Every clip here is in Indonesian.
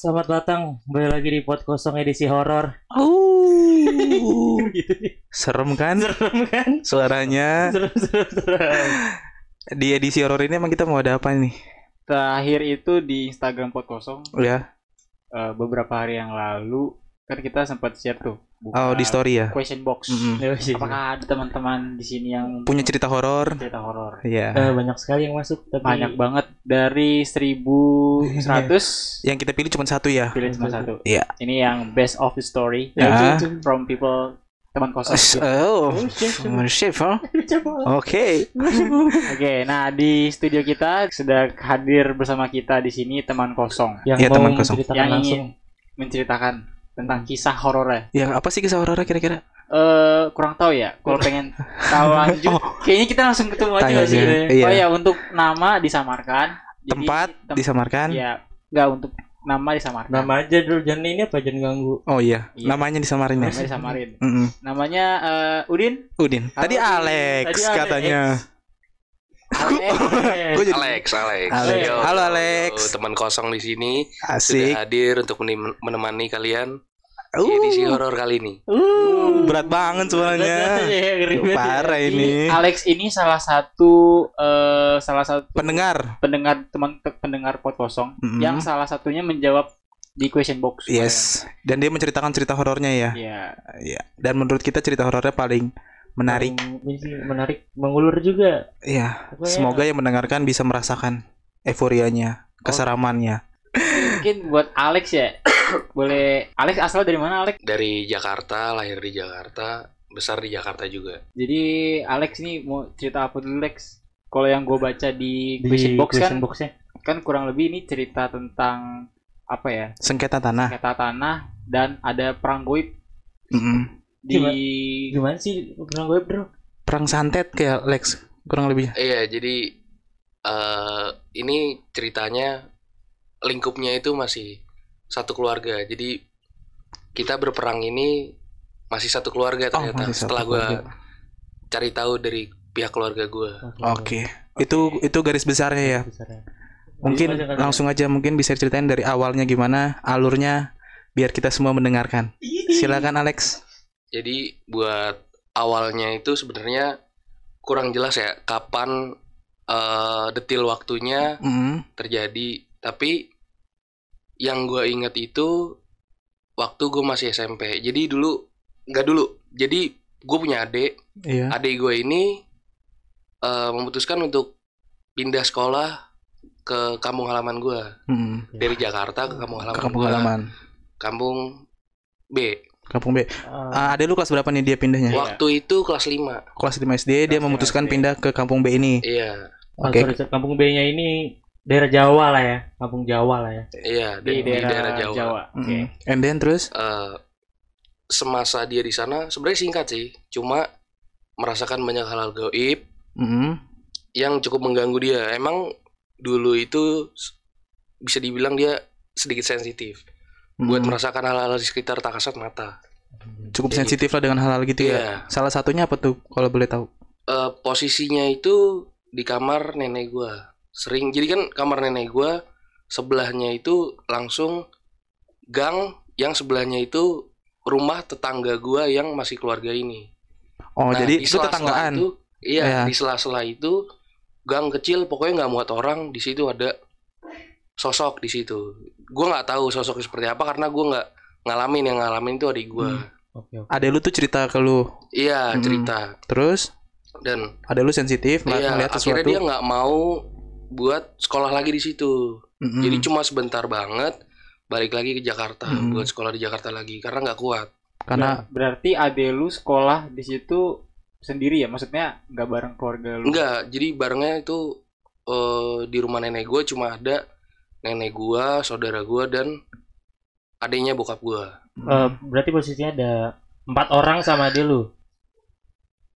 Selamat datang kembali lagi di pot kosong edisi horor. Oh, gitu nih. serem kan Serem kan? suaranya. Serem serem serem. Di edisi horor ini emang kita mau ada apa nih? terakhir itu di Instagram pot kosong Ya. beberapa hari yang lalu kan kita sempat share tuh buka Oh, di story ya. question box. Ya, sih. apakah ada teman-teman di sini yang Punya cerita horor. cerita horor Iya. Eh, banyak sekali yang masuk tapi banyak banget dari 1100 Yang kita pilih cuma satu ya. pilih cuma satu Iya. ini yang best of the story Ya. from people teman kosong Oh, chef. chef. Oke. Oke, nah di studio kita sudah hadir bersama kita di sini teman kosong Yang Iya, mau teman kosong. menceritakan yang langsung. ingin menceritakan tentang kisah horornya. Ya apa sih kisah horornya kira-kira? Eh kurang tahu ya. Kalau pengen tahu lanjut, Oh. kayaknya kita langsung ketemu aja Tanya sih. aja, iya. Oh ya untuk nama disamarkan. Jadi, Tempat tem- disamarkan. Ya, nggak untuk nama disamarkan. Nama aja dulu jangan ini apa jangan ganggu. Oh iya, Iya. namanya disamarin ya. Nama disamarin. Mm-mm. Namanya eh, Udin. Udin. Tadi Halo, Alex Tadi Alex. katanya. Alex. Jadi Alex, Alex. Alex. Yo, Halo, Alex. yo, Teman kosong di sini asik. sudah hadir untuk menem- menemani kalian di Uh, edisi horor kali ini. uh, berat banget suaranya. Ya, ya. Parah ini. Alex ini salah satu eh, salah satu Pendengar. pendengar teman pendengar pot kosong Mm-mm. yang salah satunya menjawab di question box. Yes. Dan dia menceritakan cerita horornya ya. Iya. Iya. Dan menurut kita cerita horornya paling menarik. Menarik, mengulur juga. Iya. Pokoknya- Semoga yang mendengarkan bisa merasakan euforianya, keseramannya. Mungkin buat Alex ya. Boleh Alex asal dari mana Alex? Dari Jakarta, lahir di Jakarta, besar di Jakarta juga. Jadi Alex nih mau cerita apa dulu Lex? Kalau yang gue baca di, Di question box question kan boxnya. kan kurang lebih ini cerita tentang apa ya? Sengketa tanah. Kata tanah dan ada perang goib Mm-mm. Di Gimana sih kurang gue bro? Perang santet kayak Lex kurang lebih. Iya, jadi eh ini ceritanya lingkupnya itu masih satu keluarga. Jadi kita berperang ini masih satu keluarga Oh, ternyata. satu Setelah gua keluarga. cari tahu dari pihak keluarga gua. Oke. Itu itu garis besarnya ya. Besarnya. Mungkin Jadi, langsung aja mungkin bisa ceritain dari awalnya gimana alurnya biar kita semua mendengarkan. Silakan Alex. Jadi buat awalnya itu sebenarnya kurang jelas ya kapan eh, detil waktunya Mm. terjadi. Tapi yang gue inget itu waktu gue masih SMP. Jadi dulu nggak dulu. Jadi gue punya adik. Iya. Adik gue ini eh, memutuskan untuk pindah sekolah ke kampung halaman gue Mm. dari Jakarta ke kampung halaman. Ke kampung gua. halaman. Kampung B. Kampung B. Ah, Ah, ada lu kelas berapa nih dia pindahnya? Waktu itu kelas 5 Kelas 5 SD dia Kelas lima memutuskan SD. pindah ke kampung B ini. Iya. oh, Oke. sorry. kampung B-nya ini daerah Jawa lah ya, kampung Jawa lah ya. Iya, di, di, daerah, Jawa. Jawa. Oke. Mm. And then terus Eh, semasa dia di sana sebenarnya singkat sih, cuma merasakan banyak hal-hal gaib mm, yang cukup mengganggu dia. Emang dulu itu bisa dibilang dia sedikit sensitif buat mm, merasakan hal-hal di sekitar tak kasat mata. cukup Jadi- sensitif lah dengan hal-hal gitu Iya. ya. Salah satunya apa tuh kalau boleh tahu? Eh, posisinya itu di kamar nenek gua. Sering jadi kan kamar nenek gua sebelahnya itu langsung gang yang sebelahnya itu rumah tetangga gua yang masih keluarga ini. Oh, Nah, jadi di itu tetanggaan. itu, iya, Iya. di sela-sela itu gang kecil pokoknya nggak muat orang di situ ada sosok di situ. Gua nggak tahu sosoknya seperti apa karena gua nggak ngalamin yang ngalamin itu adik gua. Hmm. Oke, oke. Ada lu tuh cerita ke lu. Iya Hmm. cerita Terus dan ada lu sensitif iya akhirnya sesuatu. dia nggak mau buat sekolah lagi di situ. Mm-mm. Jadi cuma sebentar banget balik lagi ke Jakarta Hmm. buat sekolah di Jakarta lagi karena nggak kuat. karena Ber- berarti ade lu sekolah di situ sendiri ya? Maksudnya nggak bareng keluarga lu? Enggak, jadi barengnya itu eh, di rumah nenek gue cuma ada nenek gua, saudara gua dan adiknya bokap gua. Eh, berarti posisinya ada empat orang sama dia lu.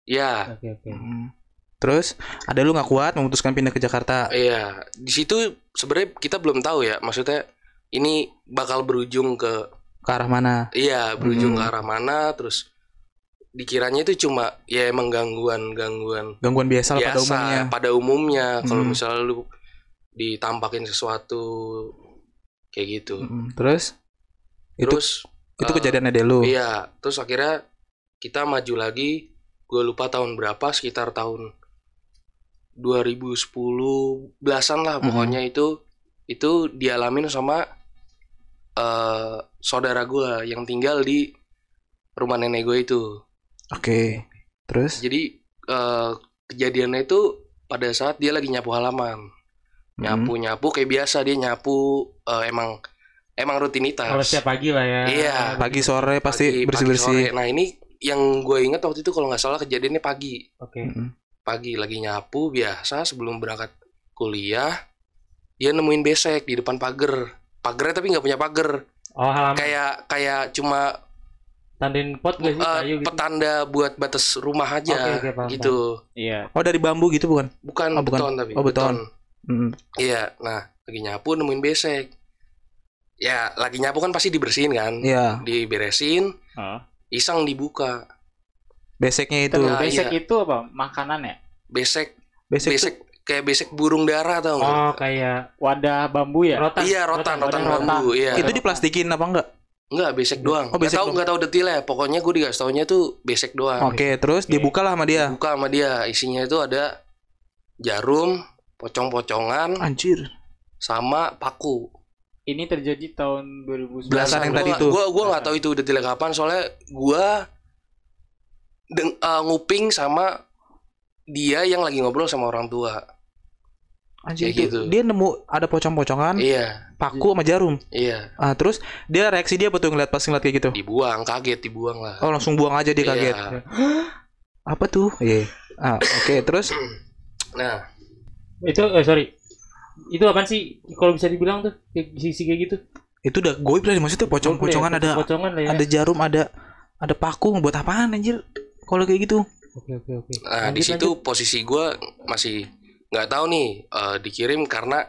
Ya, Oke, oke. Mm. Terus ada lu nggak kuat memutuskan pindah ke Jakarta. iya. Di situ sebenarnya kita belum tahu ya, maksudnya ini bakal berujung ke Ke arah mana? iya, berujung Hmm. ke arah mana terus dikiranya itu cuma ya emang gangguan-gangguan Gangguan biasa lah pada biasa umumnya. pada umumnya kalau Hmm. misalnya lu ditampakin sesuatu kayak gitu. Mm-mm. Terus itu Terus itu eh, kejadian lu. Iya, terus akhirnya kita maju lagi. Gue lupa tahun berapa, sekitar tahun 2010 belasan lah Mhm. pokoknya itu itu dialamin sama eh saudara gue yang tinggal di rumah nenek gue itu. Oke. Terus Jadi eh kejadiannya itu pada saat dia lagi nyapu halaman. Nyapu nyapu kayak biasa dia nyapu eh, emang emang rutinitas. Kalau setiap pagi lah ya. Iya. pagi sore pasti Pagi- pagi, bersih-bersih. sore. Nah ini yang gue inget waktu itu kalau nggak salah kejadiannya pagi. Oke. Mm-mm. Pagi lagi nyapu biasa sebelum berangkat kuliah. Dia nemuin besek di depan pagar. Pagernya tapi nggak punya pagar. Oh halaman Kayak kayak cuma tandain pot gak sih eh, kayu gitu. petanda buat batas rumah aja Oke, oke, paham, gitu. Iya. Oh dari bambu gitu bukan? Bukan, Oh, bukan. beton tapi. Oh, beton. Mm. Iya. Nah lagi nyapu nemuin besek. Ya lagi nyapu kan pasti dibersihin kan. Iya. Diberesin. Hah? Iseng dibuka. Beseknya itu. Nah, Besek iya. itu apa? Makanan ya? Besek Besek, besek kayak besek burung dara tau nggak? Oh kayak Wadah bambu ya? rotan. Iya rotan rotan, rotan. bambu iya. itu diplastikin apa enggak? Enggak besek doang. Oh, besek tahu doang. nggak tahu detailnya. Pokoknya gue dikasih taunya tuh besek doang. Oke, terus dibuka lah sama dia. Buka sama dia. Isinya itu ada jarum, pocong-pocongan, Anjir. sama paku. Ini terjadi tahun 2011. Belasan yang tadi tuh. Gua gua nggak tahu itu detailnya kapan. Soalnya gua deng, eh, nguping sama dia yang lagi ngobrol sama orang tua. Anjir Kayak itu. gitu. Dia nemu ada pocong-pocongan, Iya, paku sama jarum. iya. Ah, terus dia reaksi dia tuh ngeliat pas ngeliat kayak gitu? Dibuang, kaget dibuang lah. Oh, langsung buang aja dia kaget. Iya. Apa tuh? Iya. Ah, oke, terus Nah, itu eh sorry. Itu apaan sih kalau bisa dibilang tuh kayak sisi kayak gitu? itu udah gue bilang maksudnya pocong-pocongan ada Pocongan lah ya. ada jarum, ada ada paku buat apaan anjir? Kalau kayak gitu. Oke oke oke. Nah, di Lanjut, situ posisi gua masih nggak tahu nih eh, dikirim karena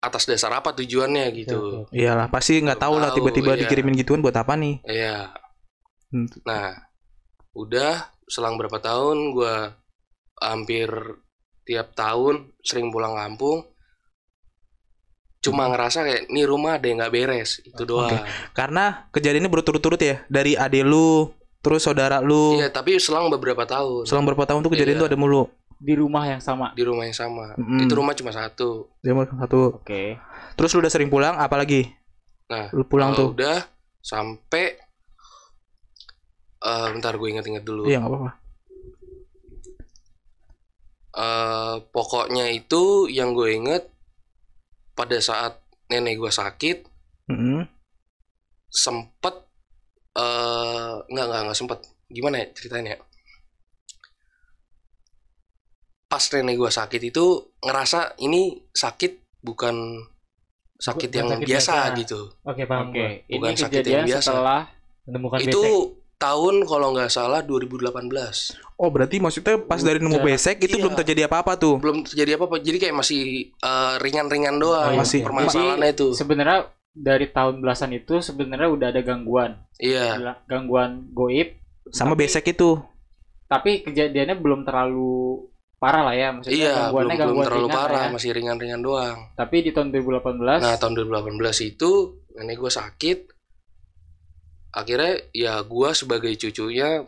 atas dasar apa tujuannya gitu. Oke, oke. Iyalah, pasti nggak tahu lah tiba-tiba iya. dikirimin gituan buat apa nih? Iya. Hmm. Nah, udah selang berapa tahun gua hampir tiap tahun sering pulang kampung cuma ngerasa kayak nih rumah ada yang nggak beres itu doang. Karena kejadiannya berturut-turut ya dari ade lu, terus saudara lu. Iya, tapi selang beberapa tahun Selang berapa tahun tuh kejadian Iya. tuh ada mulu. Di rumah yang sama. di rumah yang sama. Mm-mm. Itu rumah cuma satu. Dia mau satu. Oke. Terus lu udah sering pulang, apalagi? Nah, Lu pulang tuh. udah sampai eh bentar gue inget-inget dulu. Iya nggak apa-apa. Eh, pokoknya itu yang gue inget pada saat nenek gue sakit Mm-mm. sempet eh nggak nggak nggak sempet gimana ya ceritanya pas nenek gue sakit itu ngerasa ini sakit bukan sakit Bukan yang sakit biasa, biasa. gitu Oke, paham Oke. gua. Ini Bukan sakit yang kejadian biasa. setelah Menemukan itu. Tahun kalau nggak salah 2018 Oh berarti maksudnya pas dari nemu besek itu Iya. belum terjadi apa-apa tuh? belum terjadi apa-apa jadi kayak masih eh, ringan-ringan doang Oh, iya. Masih- permasalahannya itu sebenarnya dari tahun belasan itu sebenarnya udah ada gangguan. iya Gangguan goib, Sama Tapi- besek itu. tapi kejadiannya belum terlalu parah lah ya maksudnya iya belum, gangguannya belum gangguan terlalu ringan parah ya. masih ringan-ringan doang Tapi di tahun 2018 Nah tahun 2018 itu nenek gue sakit, akhirnya ya gue sebagai cucunya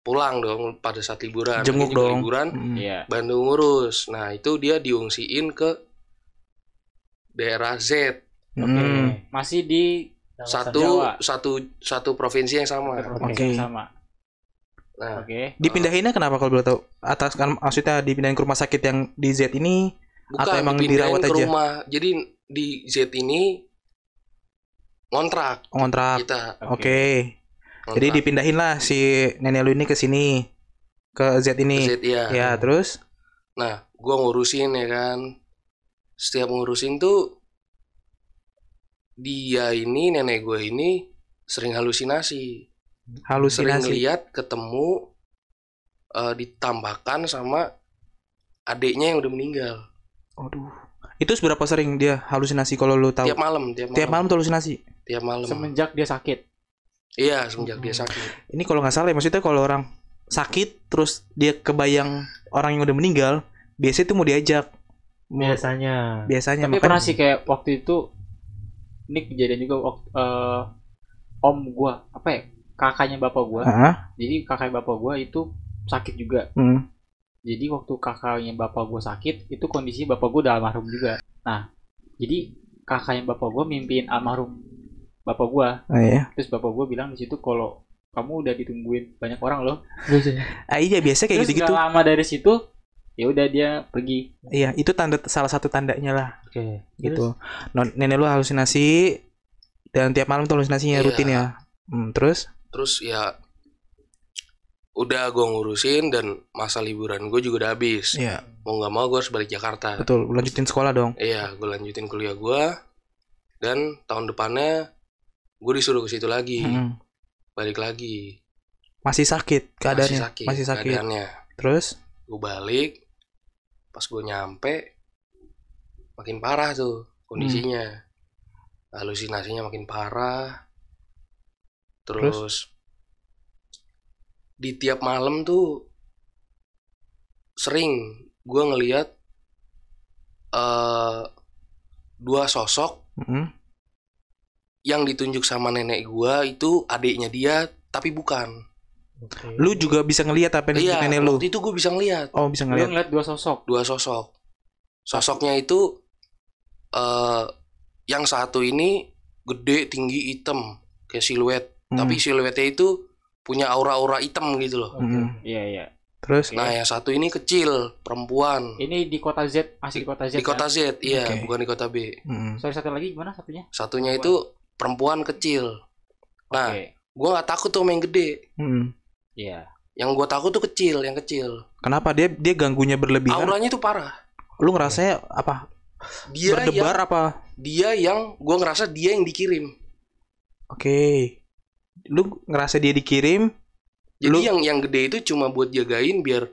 pulang dong pada saat liburan. Jenguk dong. Liburan Mm. Iya. Bandung ngurus. Nah itu dia diungsiin ke daerah Z Oke. Mm. Masih di satu Jawa. satu satu provinsi yang sama. provinsi Oke. yang sama. Nah Oke. Dipindahinnya kenapa kalau boleh tahu? Atas kan maksudnya dipindahin ke rumah sakit yang di Z ini bukan Atau emang dipindahin dirawat ke aja? rumah. Jadi di Z ini ngontrak ngontrak. kita. Oke. Jadi ngontrak. dipindahin lah si nenek lu ini ke sini ke Z Ke ini. Z ya. Ya, terus Nah, gua ngurusin ya kan. Setiap ngurusin tuh dia ini nenek gue ini sering halusinasi, sering halusinasi. lihat ketemu eh, ditambahkan sama adiknya yang udah meninggal. Aduh. Itu seberapa sering dia halusinasi kalau lu tahu? Tiap malam, tiap malam, Tiap malam tuh halusinasi. Tiap malam. Semenjak dia sakit. Iya, semenjak dia sakit. Ini kalau nggak salah ya, maksudnya kalau orang sakit terus dia kebayang orang yang udah meninggal, biasanya tuh mau diajak. biasanya biasanya Tapi makan- pernah sih kayak waktu itu ini kejadian juga waktu eh, om gua apa ya kakaknya bapak gua. Hah? Jadi kakaknya bapak gua itu sakit juga. Hmm. Jadi waktu kakaknya bapak gua sakit itu kondisi bapak gua udah almarhum juga. Nah, jadi kakaknya bapak gua mimpiin almarhum bapak gua. Oh, iya. Terus bapak gua bilang di situ kalau kamu udah ditungguin banyak orang loh. Ah, iya biasa kayak Terus gitu-gitu. gak lama dari situ ya udah dia pergi. Iya, itu tanda salah satu tandanya lah oke gitu. Non, nenek lu halusinasi dan tiap malam tuh halusinasinya Iya. rutin ya. Hmm, terus terus ya udah gue ngurusin dan masa liburan gue juga udah habis Iya, mau nggak mau gue harus balik Jakarta betul. Lanjutin sekolah dong. iya gue lanjutin kuliah gue dan tahun depannya gue disuruh ke situ lagi. Hmm. balik lagi. Masih sakit keadaannya. masih sakit, Masih sakit. keadaannya. Terus? Gue balik. Pas gue nyampe makin parah tuh kondisinya. Hmm. halusinasinya makin parah. Terus, di tiap malam tuh sering gue ngeliat eh dua sosok mm, yang ditunjuk sama nenek gue itu adiknya dia tapi bukan Oke. lu juga bisa ngelihat apa yang iya nenek lu. waktu itu gue bisa ngeliat Oh, bisa ngelihat. ngeliat dua sosok. dua sosok. Sosoknya itu eh yang satu ini gede, tinggi, hitam kayak siluet. Hmm. Tapi siluetnya itu punya aura-aura hitam gitu loh. Hmm. Iya iya. Terus Nah, yang satu ini kecil, perempuan. Ini di kota Z, masih di kota Z. Di kota kan? Z, iya, Oke. bukan di kota B. Mm, Sorry satu lagi gimana satunya? Satunya itu perempuan kecil. Nah, Oke. gua nggak takut tuh sama yang gede. mm. Iya. Yang gua takut tuh kecil, yang kecil. Kenapa dia dia ganggunya berlebihan? Auranya tuh parah. Lu ngerasanya apa? Dia Berdebar yang apa? dia yang gua ngerasa dia yang dikirim. Oke. Lu ngerasa dia dikirim? Jadi Lu- yang yang gede itu cuma buat jagain biar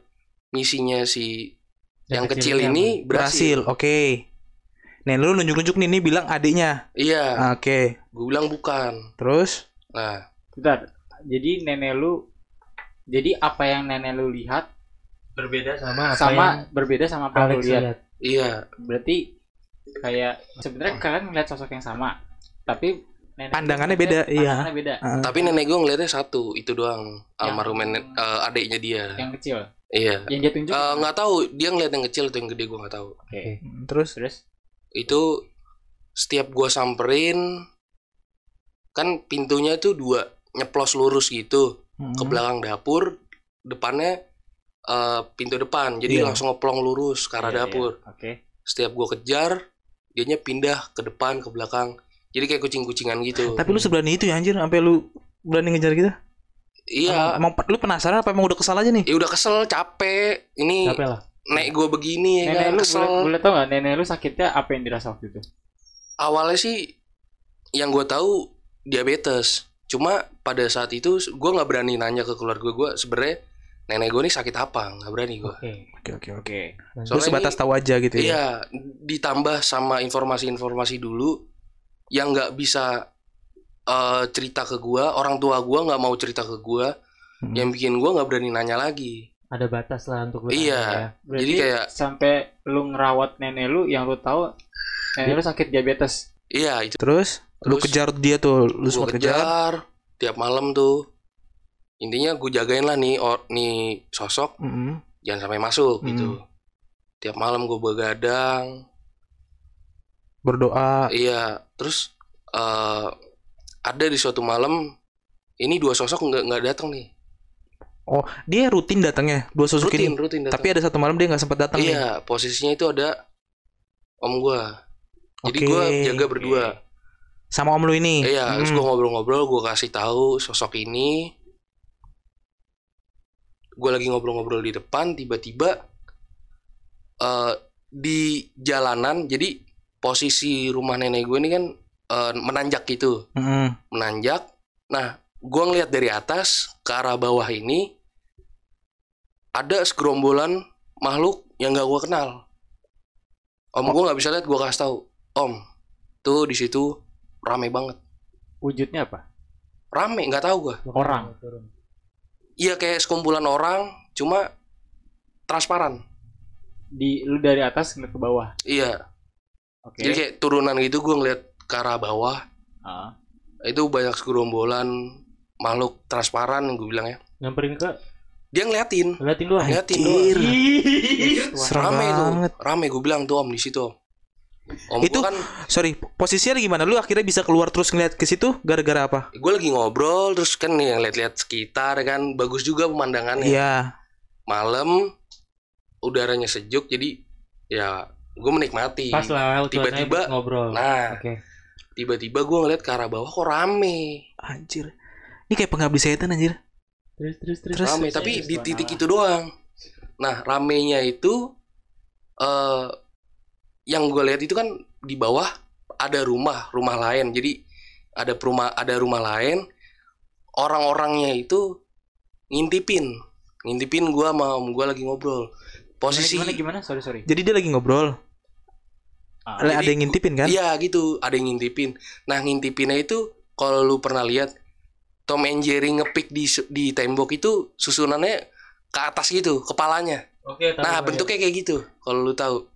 misinya si yang kecil kecilnya ini Berhasil. berhasil. Oke. Nih lu nunjuk-nunjuk nih, nih bilang adiknya. Iya, Oke. gue bilang bukan. Terus? Nah, Bentar. Jadi nenek lu jadi apa yang nenek lu lihat berbeda sama apa sama yang berbeda sama apa yang lu lihat. lihat iya, Berarti kayak sebenarnya kalian ngeliat sosok yang sama, tapi nenek lu Pandangannya beda, iya. Pandangannya beda. Ah, tapi nenek gue ngeliatnya satu, itu doang. Yang- Almarhum nenek eh, adiknya dia. Yang kecil. Iya. Yang dia tunjuk. Eh, nggak tahu dia ngeliat yang kecil atau yang gede gue nggak tahu. Oke. terus? Terus Itu setiap gue samperin kan pintunya tuh dua nyeplos lurus gitu Mm, ke belakang dapur, depannya eh, pintu depan. Jadi Iya. langsung ngeplong lurus ke arah Iya, iya. dapur. Oke. setiap gua kejar dianya pindah ke depan ke belakang jadi kayak kucing-kucingan gitu Tapi lu seberani itu ya anjir sampai lu berani ngejar gitu? iya Emang lu penasaran apa emang udah kesal aja nih? ya udah kesel capek ini capek lah nek gua begini ya Nenek kan lu kesel boleh, boleh tau gak nenek lu sakitnya apa yang dirasa waktu itu? awalnya sih yang gua tahu diabetes cuma pada saat itu gua nggak berani nanya ke keluarga gua sebenarnya nenek gua nih sakit apa nggak berani gua oke Oke oke oke. okay. Lu Soalnya sebatas ini- tahu aja gitu ya. Iya, ditambah sama informasi-informasi dulu yang nggak bisa eh, cerita ke gua, orang tua gua nggak mau cerita ke gua, Hmm. yang bikin gua nggak berani nanya lagi. Ada batas lah untuk lu Iya. ya. Berarti Jadi kayak- sampai lu ngerawat nenek lu yang lu tahu nenek lu sakit diabetes. Iya, itu Terus, lu Terus kejar dia tuh, lu gua sempat kejar. kejar tiap malam tuh. Intinya gue jagain lah nih, or, nih sosok Mm-mm. jangan sampai masuk Hmm. gitu. Tiap malam gue begadang, Berdoa. iya. Terus eh, ada di suatu malam ini dua sosok nggak nggak datang nih. Dia rutin datangnya dua sosok rutin, ini. rutin datang. Tapi ada satu malam dia nggak sempat datang nih. Iya, posisinya itu ada om gua. Jadi Oke. gua jaga berdua. Sama om lu ini. Iya, terus Mm. gua ngobrol-ngobrol, gua kasih tahu sosok ini. Gua lagi ngobrol-ngobrol di depan, tiba-tiba eh di jalanan, jadi posisi rumah nenek gue ini kan eh, menanjak gitu, Mm-mm. menanjak. Nah, gua ngeliat dari atas ke arah bawah ini ada segerombolan makhluk yang gak gua kenal. Om gua nggak bisa lihat, gua kasih tahu, Om, tuh di situ rame banget. Wujudnya apa? Rame, nggak tahu gua. Orang. Iya kayak sekumpulan orang, cuma transparan. di lu dari atas ngeliat ke bawah. iya Oke. jadi kayak turunan gitu gue ngeliat ke arah bawah Ah. itu banyak segerombolan makhluk transparan yang gue bilang ya Nyamperin ke dia ngeliatin liatin doang. ngeliatin doang Serem rame tuh banget. rame gue bilang tuh om di situ om om Itu- kan Sorry, posisinya gimana? Lu akhirnya bisa keluar terus ngeliat ke situ gara-gara apa? gue lagi ngobrol terus kan nih lihat-lihat sekitar kan bagus juga pemandangannya Iya. malam udaranya sejuk jadi ya gue menikmati Pas lah Tiba-tiba- tiba-tiba ngobrol. nah Oke. tiba-tiba gue ngeliat ke arah bawah kok rame Anjir. Ini kayak pengabdi setan anjir. Terus terus terus. Terus- rame Terus- tapi terus di titik itu doang nah ramenya itu eh yang gue lihat itu kan di bawah ada rumah rumah lain jadi ada rumah ada rumah lain orang-orangnya itu ngintipin ngintipin gue sama om gue lagi ngobrol posisi gimana, gimana gimana? Sorry sorry. Jadi dia lagi ngobrol. Ah, ada jadi- yang ngintipin kan? Iya gitu, ada yang ngintipin. Nah ngintipinnya itu kalau lu pernah lihat Tom and Jerry ngepik di di tembok itu susunannya ke atas gitu, kepalanya. Oke, tahu Nah bentuknya kayak gitu, kalau lu tahu.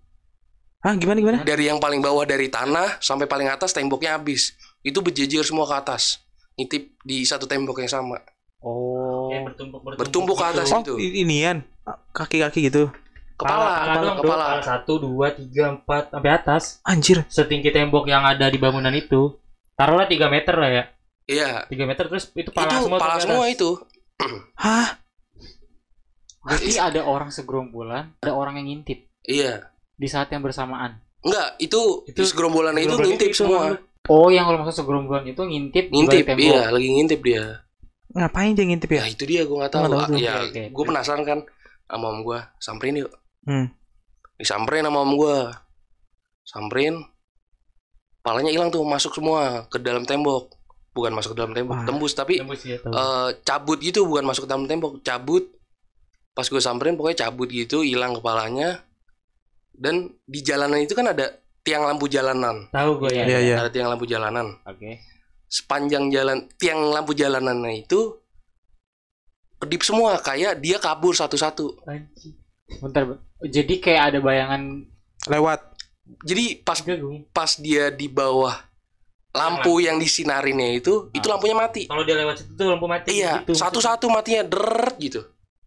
Hah, gimana gimana? Dari yang paling bawah dari tanah sampai paling atas temboknya habis. Itu berjejer semua ke atas. Ngintip di satu tembok yang sama. Oh. Kayak bertumpuk bertumpuk. Bertumpuk ke atas. Oh, itu. i- inian. Kaki-kaki gitu. Kepala, kepala, kepala. Kepala satu, dua, tiga, empat, sampai atas. Anjir. Setinggi tembok yang ada di bangunan itu. Taruhlah 3 meter lah ya. Iya, 3 meter terus itu pala itu semua. pala semua itu. Hah? Berarti ada orang segerombolan, ada orang yang ngintip Iya. di saat yang bersamaan. Enggak, itu, Itu- segerombolan itu ngintip itu semua. Oh, yang kalau maksud segerombolan itu ngintip, Ngintip, iya, lagi ngintip dia. Ngapain dia ngintip ya? Ya itu dia gue nggak tahu. Nggak tahu Ah, ya, gue penasaran kan sama om gue. Samperin yuk. Hmm. Disamperin sama om gue. Samperin. Palanya hilang tuh masuk semua ke dalam tembok. Bukan masuk ke dalam tembok, Wah. tembus tapi Tembus ya, tahu. eh, cabut gitu bukan masuk ke dalam tembok, cabut. Pas gue samperin pokoknya cabut gitu, hilang kepalanya. Dan di jalanan itu kan ada tiang lampu jalanan. tahu gue ya. Iya, iya. Ada tiang lampu jalanan. Oke. Sepanjang jalan tiang lampu jalanannya itu kedip semua kayak dia kabur satu-satu. Bentar, jadi kayak ada bayangan Lewat. Jadi pas pas dia di bawah lampu yang disinarinnya itu, itu Ah. lampunya mati. Kalau dia lewat situ tuh lampu mati. Iya, gitu. satu-satu matinya deret gitu.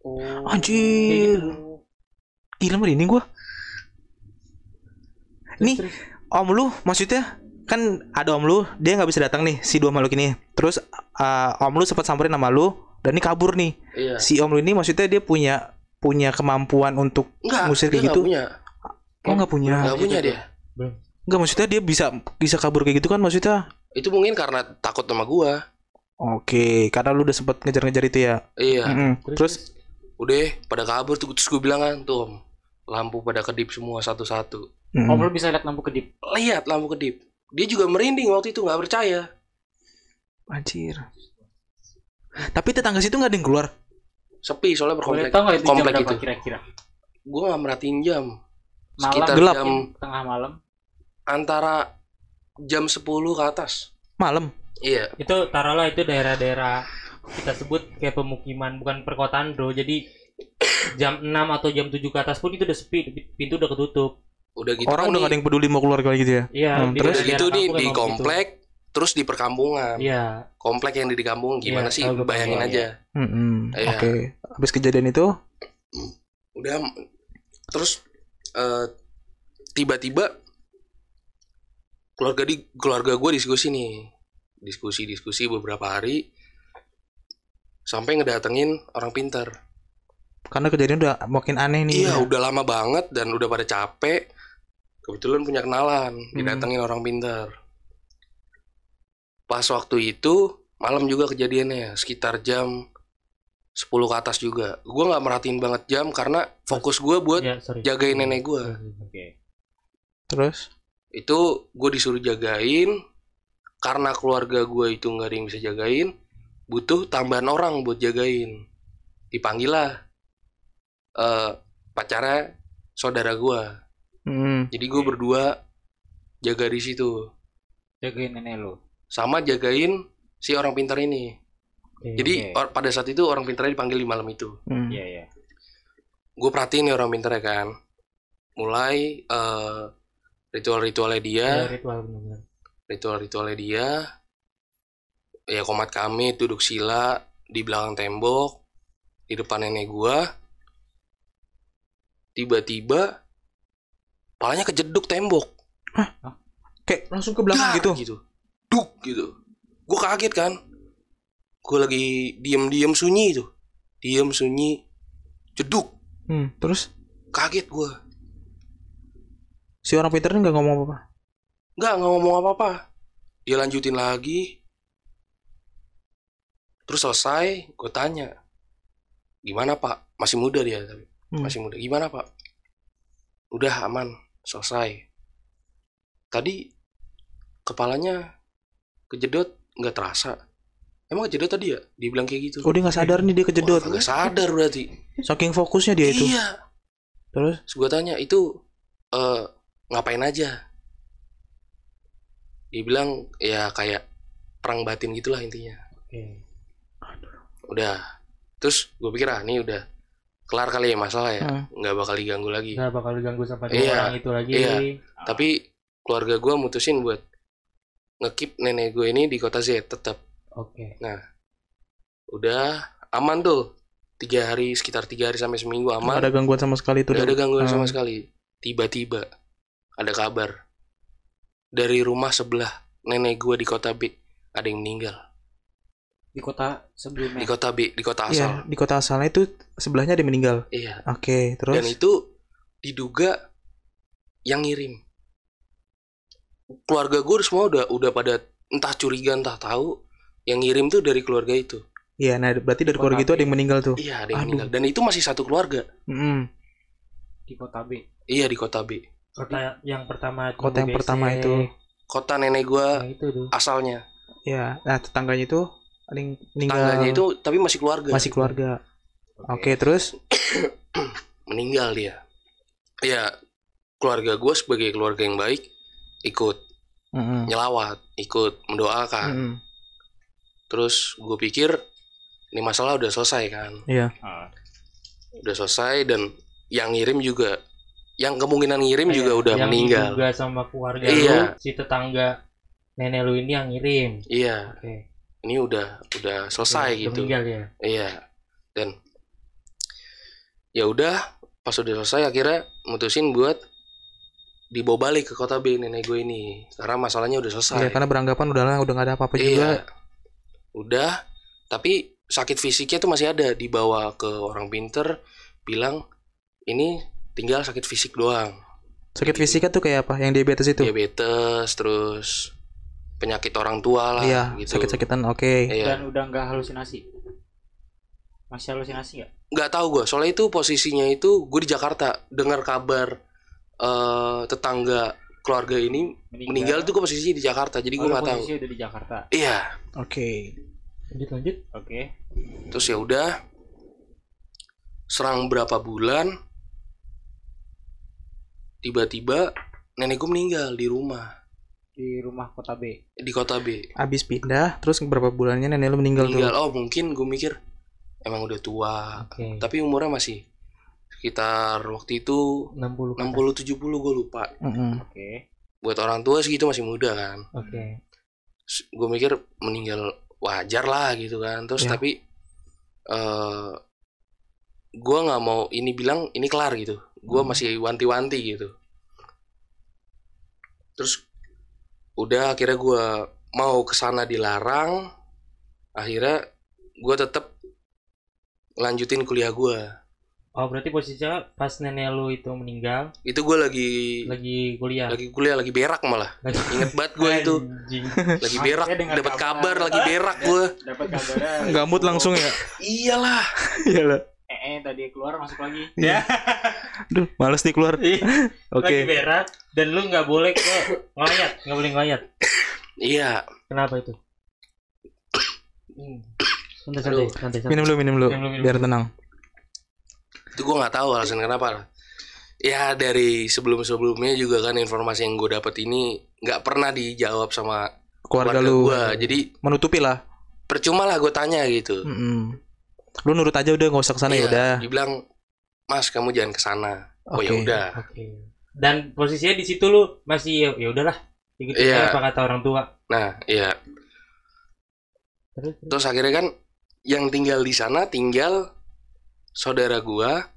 Oh. Anjir. Gila merinding gua. Nih, Terus, om lu maksudnya kan ada om lu, dia nggak bisa datang nih si dua makhluk ini. Terus uh, om lu sempat samperin sama lu dan ini kabur nih. Iya. Si om lu ini maksudnya dia punya punya kemampuan untuk Enggak, Ngusir dia kayak nggak gitu? punya. oh nggak punya. Nggak punya dia. Nggak maksudnya dia bisa bisa kabur kayak gitu kan maksudnya. Itu mungkin karena takut sama gua. Oke, karena lu udah sempat ngejar-ngejar itu ya. Iya. Mm-mm. Terus Udah pada kabur tuh terus gue bilang kan tuh, Om, lampu pada kedip semua satu-satu. mm-mm. Om lu bisa lihat lampu kedip. Lihat lampu kedip. Dia juga merinding waktu itu nggak percaya. anjir. Tapi tetangga situ nggak ada yang keluar. Sepi soalnya Boleh berkomplek. tahu nggak itu jam komplek berapa itu. kira-kira? Gue nggak merhatiin jam. Malam Sekitar Gelap. jam tengah malam. Antara jam 10 ke atas. Malam. Iya. itu taruhlah itu daerah-daerah kita sebut kayak pemukiman bukan perkotaan bro jadi jam 6 atau jam 7 ke atas pun itu udah sepi pintu udah ketutup Udah gitu Orang kan udah gak ada yang peduli mau keluar kayak gitu ya. iya Hmm, di terus? gitu nih kampung di emang begitu. komplek terus di perkampungan. iya Komplek yang di kampung gimana Iya, sih? tahu gue Bayangin aja. Mm-mm. Iya. Oke. Habis kejadian itu, Udah terus eh, tiba-tiba keluarga di keluarga gue diskusi nih. Diskusi-diskusi beberapa hari sampai ngedatengin orang pintar. karena kejadian udah makin aneh nih. Iya, udah lama banget dan udah pada capek. Kebetulan punya kenalan, Hmm. didatengin orang pintar. Pas waktu itu malam juga kejadiannya, sekitar jam 10 ke atas juga. Gue nggak merhatiin banget jam karena fokus gue buat sorry. jagain nenek gue. Oke. Terus? Itu gue disuruh jagain karena keluarga gue itu nggak ada yang bisa jagain, butuh tambahan orang buat jagain. Dipanggil lah eh pacarnya saudara gue. Mm. Jadi gue berdua jaga di situ Jagain nenek lu. sama jagain si orang pintar ini. Oke. Jadi or- pada saat itu orang pintarnya dipanggil di malam itu. Mm. Iya, iya. Gue perhatiin nih orang pintarnya kan. mulai eh, ritual-ritualnya dia. Ya, ritual benar-benar. ritual-ritualnya dia. Ya komat kami duduk sila di belakang tembok di depan nenek gua. Tiba-tiba palanya kejeduk tembok. Kayak langsung ke belakang Dar, gitu. gitu. Duk gitu. Gua kaget kan? Gua lagi diem-diem sunyi tuh diem sunyi jeduk. Hmm, terus? Kaget gua si orang pinter ini nggak ngomong apa-apa. nggak nggak ngomong apa-apa. Dia lanjutin lagi. Terus selesai gue tanya gimana pak? Masih muda dia tapi Hmm. masih muda. Gimana pak? Udah aman selesai. Tadi kepalanya kejedot nggak terasa. Emang kejedot tadi ya? Dibilang kayak gitu. Oh dia nggak sadar nih dia kejedot. Kagak sadar berarti. Saking fokusnya dia itu. iya. Terus? Terus gue tanya itu eh ngapain aja? Dia bilang ya kayak perang batin gitulah intinya. Oke. Udah. Terus gue pikir ah ini udah kelar kali ya masalah ya, Hmm. nggak bakal diganggu lagi. Nggak bakal diganggu sama dua Iya, orang itu lagi. iya. Tapi keluarga gue mutusin buat ngekip nenek gue ini di kota Z tetap. Oke. Udah aman tuh. Tiga hari sekitar tiga hari sampai seminggu nggak aman. ada gangguan sama sekali itu. Gak ada gangguan sama Hmm. sekali. Tiba-tiba ada kabar dari rumah sebelah nenek gue di kota B ada yang meninggal. di kota sebelumnya Di kota B, di kota Iya, asal. di kota asalnya itu sebelahnya ada yang meninggal. Iya. Oke, terus Dan itu diduga yang ngirim. Keluarga gue semua udah udah pada entah curiga entah tahu yang ngirim tuh dari keluarga itu. Iya, nah berarti dari keluarga itu ada yang meninggal tuh. Iya, ada yang Aduh. meninggal. Dan itu masih satu keluarga. Mm-mm. di kota B Iya di kota B. Kota yang pertama Kota yang WC, pertama itu. Kota nenek gue Yang itu tuh. asalnya. Ya, nah tetangganya itu yang meninggal. Tangganya itu tapi masih keluarga. masih keluarga. Oke, terus meninggal dia. Ya, keluarga gue sebagai keluarga yang baik ikut Mm-mm. nyelawat, ikut mendoakan. Mm-mm. Terus gue pikir ini masalah udah selesai kan, Iya. Ah. udah selesai dan yang ngirim juga, yang kemungkinan ngirim Iya, juga udah yang meninggal. diduga sama keluarga Iya. lu, si tetangga nenek lu ini yang ngirim. Iya, Oke. ini udah udah selesai Udah gitu. Meninggal ya. Iya, dan ya udah pas udah selesai akhirnya mutusin buat dibawa balik ke kota B nenek gue ini karena masalahnya udah selesai. Iya, karena beranggapan udahlah udah nggak ada apa-apa juga. Iya. Udah, tapi sakit fisiknya tuh masih ada dibawa ke orang pinter bilang ini tinggal sakit fisik doang. Sakit fisiknya tuh kayak apa? Yang diabetes itu? Diabetes terus penyakit orang tua lah Iya, gitu. sakit-sakitan. Oke. Iya. dan udah nggak halusinasi masih halusinasi nggak Nggak tahu gue, soalnya itu posisinya itu gue di Jakarta dengar kabar eh tetangga keluarga ini meninggal tuh gue posisi di Jakarta, jadi gue Oh, nggak tahu. posisi udah di Jakarta Iya, Oke. Lanjut lanjut. oke terus ya udah serang berapa bulan tiba-tiba nenek gue meninggal di rumah di rumah kota B di kota B Abis pindah, terus beberapa bulannya nenek lu meninggal, meninggal oh mungkin gue mikir emang udah tua Oke. tapi umurnya masih sekitar waktu itu 60 ke 60 atas. 70 gue lupa tuh. Mm-mm. oke buat orang tua segitu masih muda kan Oke. gue mikir meninggal wajar lah gitu kan terus Ya. tapi eh gue nggak mau ini bilang ini kelar gitu gue Hmm. masih wanti-wanti gitu terus udah akhirnya gue mau ke sana dilarang akhirnya gue tetap lanjutin kuliah gue Oh berarti posisinya pas nenek lu itu meninggal itu gue lagi lagi kuliah. lagi kuliah lagi berak malah Lagi inget banget gue itu lagi berak dapat kabar. kabar lagi berak gue dapat kabarnya Gamut langsung ya? iyalah Iyalah. Tadi keluar masuk lagi Iya. Duh, males nih keluar. Ih, Oke. Lagi berak dan lu nggak boleh ke ngelayat, nggak boleh ngelayat. iya Kenapa itu? Hmm. Santai, santai, santai, santai. Minum dulu, minum dulu. Minum, minum, Biar minum. tenang. itu gue nggak tahu alasan kenapa ya dari sebelum sebelumnya juga kan informasi yang gue dapet ini nggak pernah dijawab sama Keluarga, keluarga lu gue jadi menutupi lah. percuma lah gue tanya gitu Mm-mm. Lu nurut aja udah nggak usah ke sana ya Iya, udah. dibilang mas kamu jangan ke sana oh ya Oke. udah Oke. Dan posisinya di situ lu masih ya ya udahlah. Ikut Iya. apa kata orang tua. nah iya Terus, terus. terus akhirnya kan yang tinggal di sana tinggal saudara gua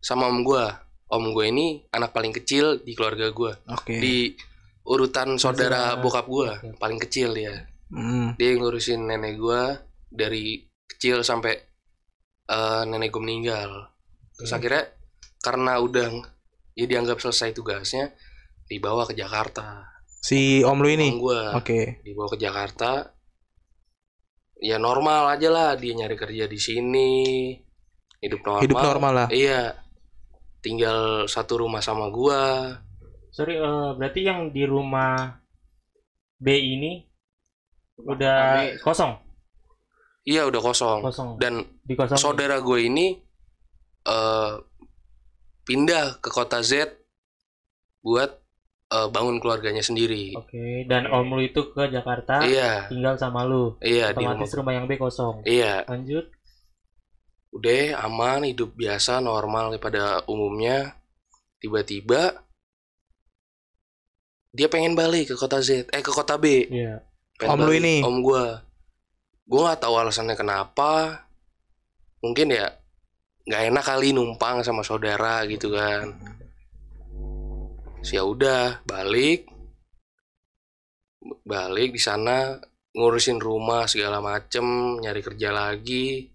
sama om gua om gue ini anak paling kecil di keluarga gua Oke. di urutan saudara bokap gua Oke. paling kecil ya Mm. dia yang ngurusin nenek gua dari kecil sampai eh, nenek gua meninggal. Terus Oke. akhirnya karena udah ya dianggap selesai tugasnya dibawa ke Jakarta. Si om lu ini. gua. Oke. dibawa ke Jakarta. Ya normal aja lah dia nyari kerja di sini. Hidup normal. Hidup normal lah. iya. Tinggal satu rumah sama gua. Sorry, eh, berarti yang di rumah B ini udah kosong, iya udah kosong. Kosong. dan Saudara gue ini eh pindah ke kota Z buat eh, bangun keluarganya sendiri. Oke, dan om lu itu ke Jakarta Iya, tinggal sama lu. iya di rumah. Otomatis rumah yang B kosong. Iya, Lanjut. udah aman, hidup biasa, normal pada umumnya. Tiba-tiba dia pengen balik ke kota Z, eh ke kota B. Iya. Pengen Om lu ini? Om gua. Gua nggak tahu alasannya kenapa. Mungkin ya nggak enak kali numpang sama saudara gitu kan. Terus ya udah balik. Balik di sana ngurusin rumah segala macem, nyari kerja lagi.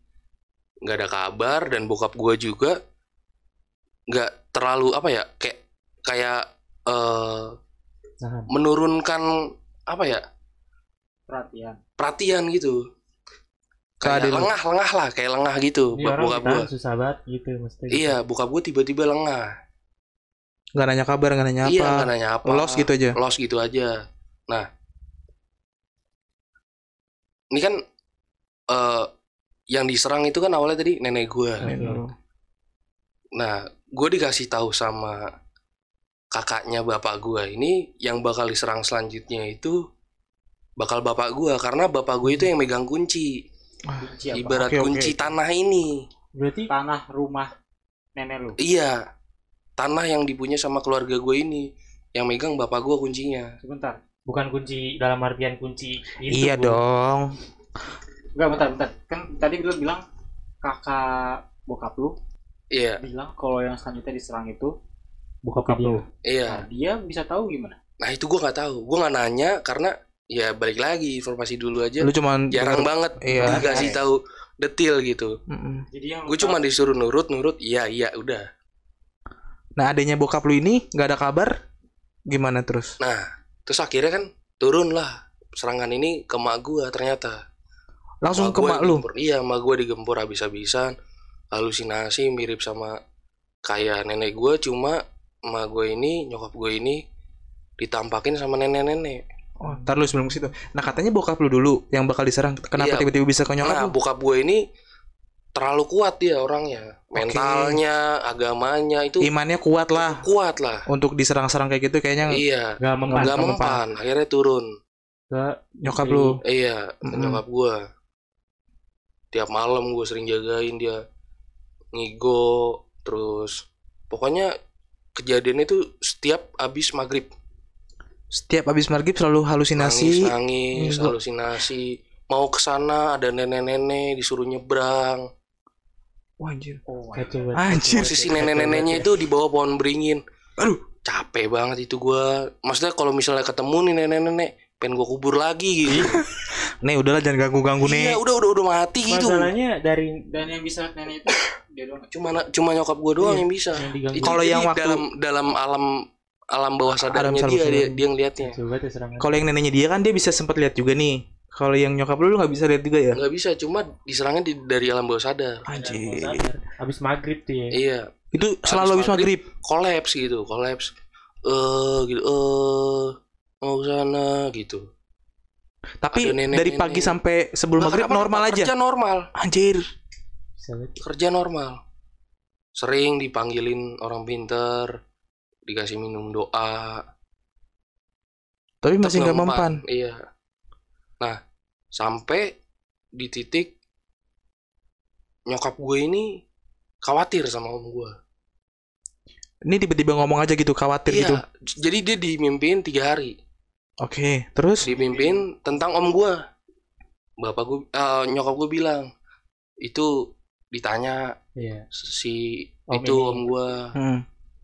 nggak ada kabar dan bokap gua juga nggak terlalu apa ya kayak kayak eh Nah, menurunkan apa ya perhatian perhatian gitu Ke kayak adik lu. lengah lengah lah kayak lengah gitu ini ditahan gua susah banget gitu mesti. iya bokap gua tiba-tiba lengah Gak nanya kabar, gak nanya iya apa. nggak nanya apa Lost gitu aja. lost gitu aja nah ini kan eh yang diserang itu kan awalnya tadi nenek gua Oke. nah gue dikasih tahu sama kakaknya bapak gua ini yang bakal diserang selanjutnya itu bakal bapak gua karena bapak gue itu yang megang kunci kunci apa? ibarat oke. kunci tanah ini. Berarti tanah rumah nenek lu? Iya, tanah yang dipunya sama keluarga gue ini, yang megang bapak gue kuncinya. sebentar. Bukan kunci dalam artian kunci pintu, Iya Bu. dong. enggak bentar bentar. Kan tadi lu bilang kakak bokap lu Iya, bilang kalau yang selanjutnya diserang itu Bokap bokap lu. Iya. nah dia bisa tahu gimana? Nah itu gue nggak tahu, gue nggak nanya karena ya balik lagi informasi dulu aja. Lu cuman Jarang banget Iya. dikasih tahu detail gitu. Jadi yang Gue cuma disuruh nurut nurut, iya iya udah. Nah, adanya bokap lu ini gak ada kabar. Gimana terus? Nah terus akhirnya kan turun lah serangan ini ke mak gue ternyata. Langsung ke gua mak lu. Iya, mak gue digempur habis-habisan. Halusinasi mirip sama kayak nenek gue, cuma mak gue ini, nyokap gue ini ditampakin sama nenek-nenek. Oh, ntar lu sebelum ke situ. Nah, katanya bokap lu dulu yang bakal diserang. Kenapa Iya. tiba-tiba bisa ke nyokap Nah, lu? bokap gue ini terlalu kuat dia orangnya. Mentalnya, agamanya itu Imannya kuat lah kuat lah. untuk diserang-serang kayak gitu kayaknya Iya, Gak mempan nggak mempan. mempan. Akhirnya turun. ke nyokap lu. Iya, ke Mm-mm. nyokap gue. Tiap malam gue sering jagain dia. Ngigo, terus pokoknya kejadian itu setiap abis maghrib Setiap habis maghrib selalu halusinasi. nangis nangis Ngigo. halusinasi mau ke sana ada nenek-nenek disuruh nyebrang Wah, anjir. oh God. banget. Anjir. posisi nenek-neneknya itu di bawah pohon beringin Aduh. capek banget itu gua maksudnya kalau misalnya ketemu nih nenek-nenek pengen gua kubur lagi gitu Nih, udahlah jangan ganggu-ganggu iya nih. udah udah udah mati ya. gitu Masalahnya dari dan yang bisa nenek itu dia doang cuma cuma nyokap gua doang Iya. yang bisa Kalau yang waktu- dalam dalam alam alam bawah sadarnya Alam dia, sadar. dia dia ngeliatnya coba tuh serangan. Kalau yang neneknya dia kan dia bisa sempat lihat juga nih. Kalau yang nyokap lu lu nggak bisa lihat juga ya? nggak bisa cuma diserangnya di, dari alam bawah sadar Anjir. Habis maghrib tuh ya. iya Itu selalu habis maghrib. kolaps gitu kolaps eh gitu eh mau ke sana gitu Tapi Ada nenek- dari pagi nenek. sampai sebelum maghrib normal aja. kerja normal Anjir. Kerja normal sering dipanggilin orang pinter dikasih minum doa Tapi masih nggak mempan. iya nah sampai di titik nyokap gue ini khawatir sama om gue Ini tiba-tiba ngomong aja gitu, khawatir gitu. Iya, jadi dia dimimpiin tiga hari. Oke, terus Dimimpin tentang om gua. Bapak gua, eh, nyokap gua bilang itu ditanya Iya. si Om itu ini. om gua hmm,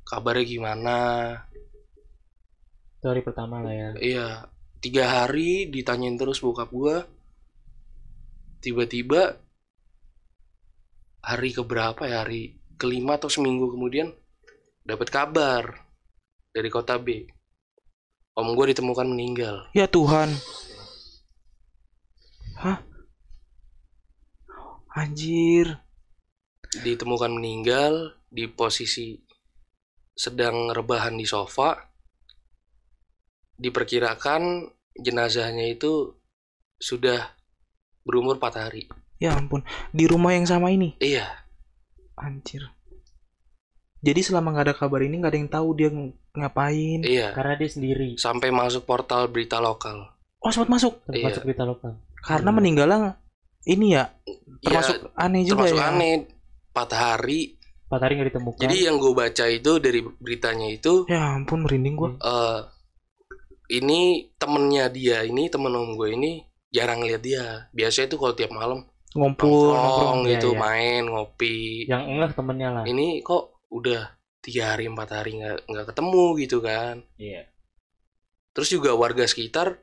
kabarnya gimana. Itu hari pertama lah ya. Iya, tiga hari ditanyain terus bokap gua. Tiba-tiba hari keberapa ya hari kelima atau seminggu kemudian dapat kabar dari kota B. Om gua ditemukan meninggal. ya Tuhan. Hah? Anjir. Ditemukan meninggal di posisi sedang rebahan di sofa. Diperkirakan jenazahnya itu sudah berumur 4 hari. Ya ampun, di rumah yang sama ini. Iya, Anjir. Jadi selama nggak ada kabar ini nggak ada yang tahu dia ng- ngapain. iya. Karena dia sendiri. Sampai masuk portal berita lokal. Oh sempat masuk. Termasuk Iya. masuk berita lokal. Karena Hmm. meninggalnya ini ya termasuk Termasuk aneh juga termasuk ya. aneh 4 hari. Empat hari nggak ditemukan. Jadi yang gue baca itu dari beritanya itu Ya ampun merinding gua. eh ini temennya dia ini temen om gue ini jarang lihat dia. Biasanya itu kalau tiap malam Ngumpul, nongkrong iya, gitu iya. main ngopi. yang enggak temennya lah. Ini kok udah tiga hari empat hari nggak nggak ketemu gitu kan. Iya. Terus juga warga sekitar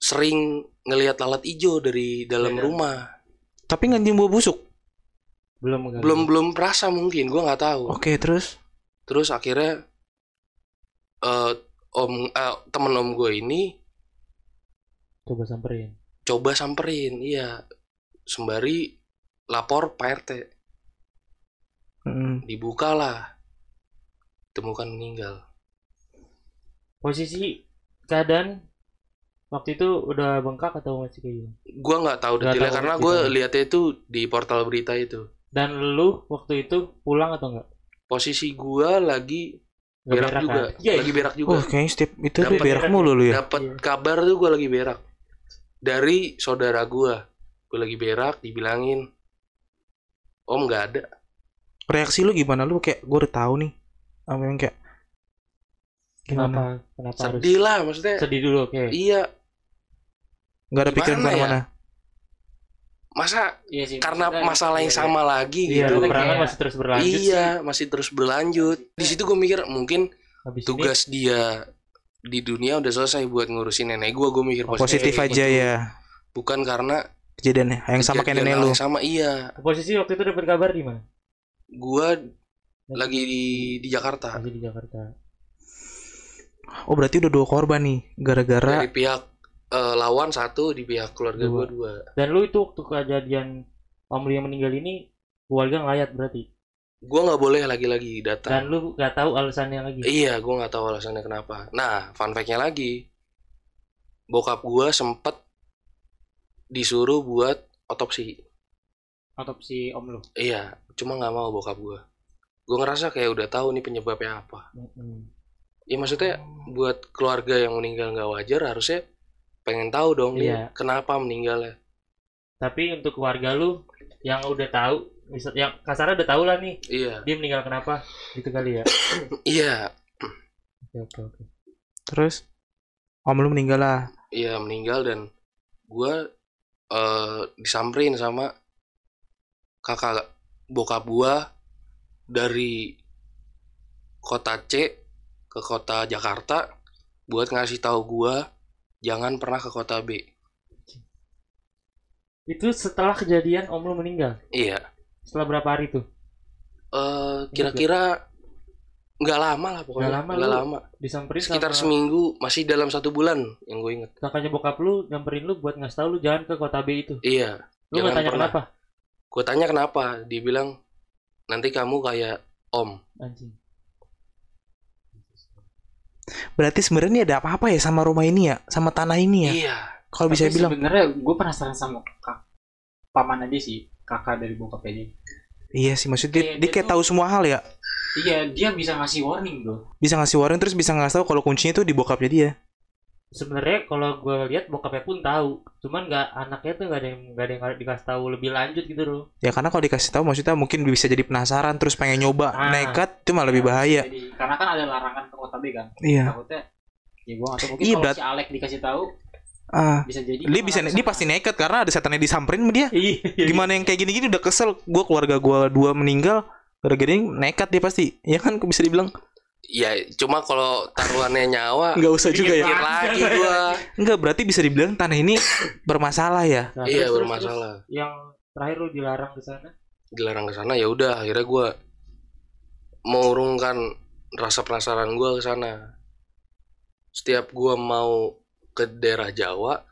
sering ngelihat lalat hijau dari dalam Iya. rumah. Tapi nganjing bau busuk. Belum enggak. Belum belum perasa mungkin, gua nggak tahu. Oke, terus Terus akhirnya eh om eh, temen om gue ini Coba samperin. coba samperin, iya sembari lapor Pak RT, mm, dibukalah, temukan meninggal. Posisi keadaan waktu itu udah bengkak atau masih kayak gini? Gua nggak tahu detailnya karena gue lihatnya itu di portal berita itu. Dan lu waktu itu pulang atau enggak? Posisi gua lagi berak berak juga, kan? Iya, lagi berak juga. oh kayaknya setiap itu Dapet- berak mulu lu ya. Dapat Iya. kabar tuh gue lagi berak dari saudara gua. Gue lagi berak, dibilangin Om nggak ada. Reaksi lu gimana lu kayak gua udah tahu nih. Apa yang kayak gimana? Kenapa? Kenapa harus Sedih lah maksudnya. sedih dulu? Oke. Iya, Nggak ada pikiran ya? ke mana? Masa Iya sih. karena masalah yang iya, sama lagi Iya, gitu. Peperangan masih terus berlanjut iya, sih. masih terus berlanjut. Di situ gue mikir mungkin Habis ini tugas dia di dunia udah selesai buat ngurusin nenek gue. Gue mikir Positif kayak aja gitu. ya Bukan karena kejadiannya yang sama kayak kejadian nenek lu. yang sama iya. posisi waktu itu dapat kabar di mana? Gue lagi di di Jakarta Masih di Jakarta. Oh berarti udah dua korban nih gara-gara dari pihak eh, lawan satu di pihak keluarga Dua. gue dua. Dan lu itu waktu kejadian Om Lu yang meninggal ini keluarga ngelayat berarti. Gue nggak boleh lagi-lagi datang. Dan lu nggak tahu alasannya lagi. Iya, gue nggak tahu alasannya kenapa. Nah, fun fact-nya lagi, bokap gue sempet disuruh buat otopsi. Otopsi om lu. Iya, cuma nggak mau bokap gue. Gue ngerasa kayak udah tahu nih penyebabnya apa. Mm-mm. Ya maksudnya buat keluarga yang meninggal nggak wajar harusnya pengen tahu dong nih Iya. kenapa meninggalnya. Tapi untuk keluarga lu yang udah tahu, misal yang kasarnya udah tahu lah nih Iya, dia meninggal kenapa gitu kali ya. iya, Oke oke oke. terus om lu meninggal lah. iya meninggal dan gue eh disamperin sama kakak bokap gue dari kota C ke kota Jakarta buat ngasih tahu gue jangan pernah ke kota B. Itu setelah kejadian Om lu meninggal. Iya. Setelah berapa hari tuh? eh kira-kira nggak lama lah pokoknya. Nggak lama Nggak lama. Disamperin Sekitar sama seminggu, masih dalam satu bulan yang gue inget. kakaknya bokap lu nyamperin lu buat ngasih tahu lu jangan ke kota B itu. Iya. Lu nggak tanya pernah. kenapa? Gue tanya kenapa, dia bilang nanti kamu kayak Om. Anjing. Berarti sebenarnya ini ada apa-apa ya sama rumah ini ya, sama tanah ini ya. Iya. Kalau bisa bilang. sebenarnya gue penasaran sama kak paman aja sih kakak dari bokap aja. Iya sih maksudnya dia, Iya, dia dia kayak tuh- tahu semua hal ya. Iya dia bisa ngasih warning bro. Bisa ngasih warning terus bisa ngasih tahu kalau kuncinya itu di bokapnya dia. Sebenarnya kalau gue lihat bokapnya pun tahu cuman nggak anaknya tuh nggak ada yang nggak ada yang dikasih tahu lebih lanjut gitu loh Ya karena kalau dikasih tahu maksudnya mungkin bisa jadi penasaran terus pengen nyoba Ah. nekat itu malah lebih bahaya. Jadi, karena kan ada larangan ke kota B kan. Iya. Takutnya ya gua atau mungkin Iya, kalau berat- si Alek dikasih tahu Ah, bisa jadi dia bisa dia pasti nekat karena ada setannya disamperin sama dia. iya Gimana yang kayak gini-gini udah kesel. Gua keluarga gua dua meninggal gara-gara nekat dia pasti. Ya kan bisa dibilang Ya cuma kalau taruhannya nyawa nggak usah juga ya. Lagi gua. Enggak berarti bisa dibilang tanah ini bermasalah ya. Nah, Iya terus- bermasalah. terus yang terakhir lu dilarang ke sana Dilarang ke sana ya udah akhirnya gua mengurungkan rasa penasaran gua ke sana. Setiap gua mau ke daerah Jawa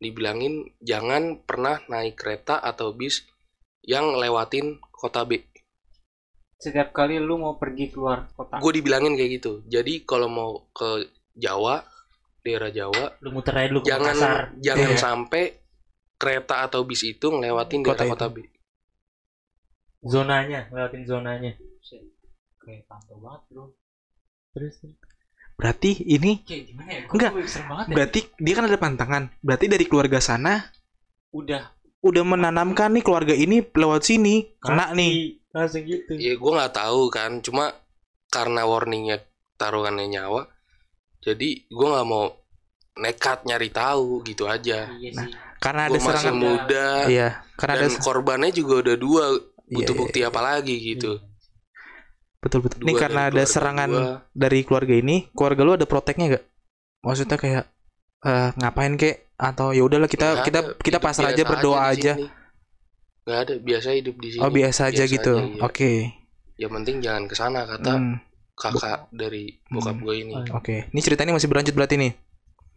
dibilangin jangan pernah naik kereta atau bis yang lewatin kota B. setiap kali lu mau pergi keluar kota. Gue dibilangin kayak gitu. Jadi kalau mau ke Jawa, daerah Jawa, lu muter aja dulu ke Makassar jangan jangan Iya. sampai kereta atau bis itu ngelewatin Kota daerah kota B. zonanya lewatin zonanya Kayak pantau banget, Bro. terus Berarti ini Kayak gimana ya? Enggak. banget ya. berarti dia kan ada pantangan. Berarti dari keluarga sana Udah udah menanamkan nih keluarga ini lewat sini kena nih. Langsung gitu Ya gue nggak tahu kan, cuma karena warningnya taruhannya nyawa, jadi gue nggak mau nekat nyari tahu gitu aja. iya Nah, sih. Karena ada masih serangan. muda Iya, karena ada dan korbannya juga udah dua, butuh Iya, bukti apa lagi gitu. betul betul. Ini karena ada serangan gua. dari keluarga ini, keluarga lu ada proteknya gak? Maksudnya kayak eh, ngapain kek atau ya udahlah kita Nggak kita ada, kita pasrah aja berdoa aja. sini. Nggak ada, biasa hidup di sini. Oh biasa aja gitu. iya. Oke. Yang penting jangan ke sana kata Hmm, kakak dari bokap Hmm. gue ini. Oke. Ini ceritanya masih berlanjut berarti nih.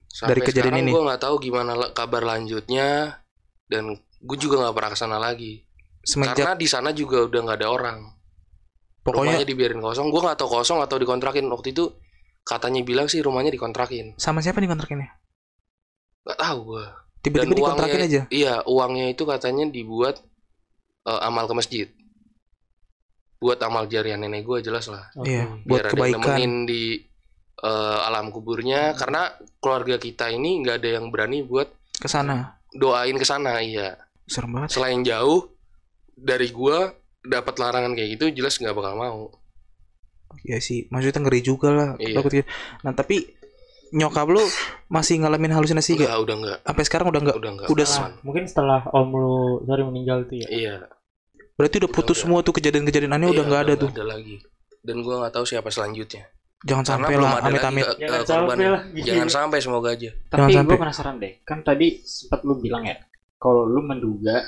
Sampai Dari kejadian ini. gue nggak tahu gimana kabar lanjutnya dan gue juga nggak pernah ke sana lagi. Semenjak Karena di sana juga udah nggak ada orang. pokoknya rumahnya dibiarin kosong. Gue nggak tahu kosong atau dikontrakin waktu itu. Katanya bilang sih rumahnya dikontrakin. sama siapa nih kontraknya? Nggak tahu gue. Tiba-tiba dikontrakin aja. Iya, uangnya itu katanya dibuat eh, amal ke masjid. Buat amal jariah nenek gue jelas lah. Iya, Oke. buat Biar ada yang kebaikan. nemenin di eh, alam kuburnya. Karena keluarga kita ini nggak ada yang berani buat Ke sana. doain ke sana. Iya. Serem banget. Selain jauh dari gua dapat larangan kayak gitu jelas nggak bakal mau. Ya sih, maksudnya ngeri juga lah. Iya. Takut gitu. Nah, tapi nyokap lu masih ngalamin halusinasi gak? Enggak, udah enggak. Sampai sekarang udah enggak? Udah enggak. Udah. Setelah- mungkin setelah om lu sorry meninggal tuh ya Iya. Berarti udah Udah, putus udah. semua tuh kejadian-kejadian aneh udah Iya, nggak ada tuh. ada lagi. Dan gua nggak tahu siapa selanjutnya. Jangan Karena sampai lah, amit-amit. Jangan ke korban. sampai lah. Jangan sampai semoga aja. Tapi Jangan sampai. gue penasaran deh. Kan tadi sempat lu bilang ya, kalau lu menduga